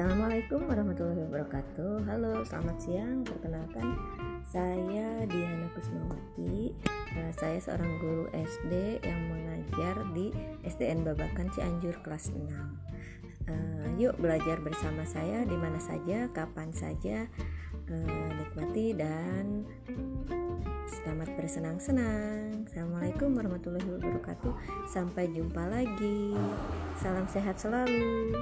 Assalamualaikum warahmatullahi wabarakatuh. Halo selamat siang. Perkenalkan saya Diana Kusmawati eh, Saya seorang guru SD yang mengajar di SDN Babakan Cianjur kelas 6 eh, Yuk belajar bersama saya di mana saja, kapan saja uh, Nikmati dan selamat bersenang-senang. Assalamualaikum warahmatullahi wabarakatuh. Sampai jumpa lagi. Salam sehat selalu.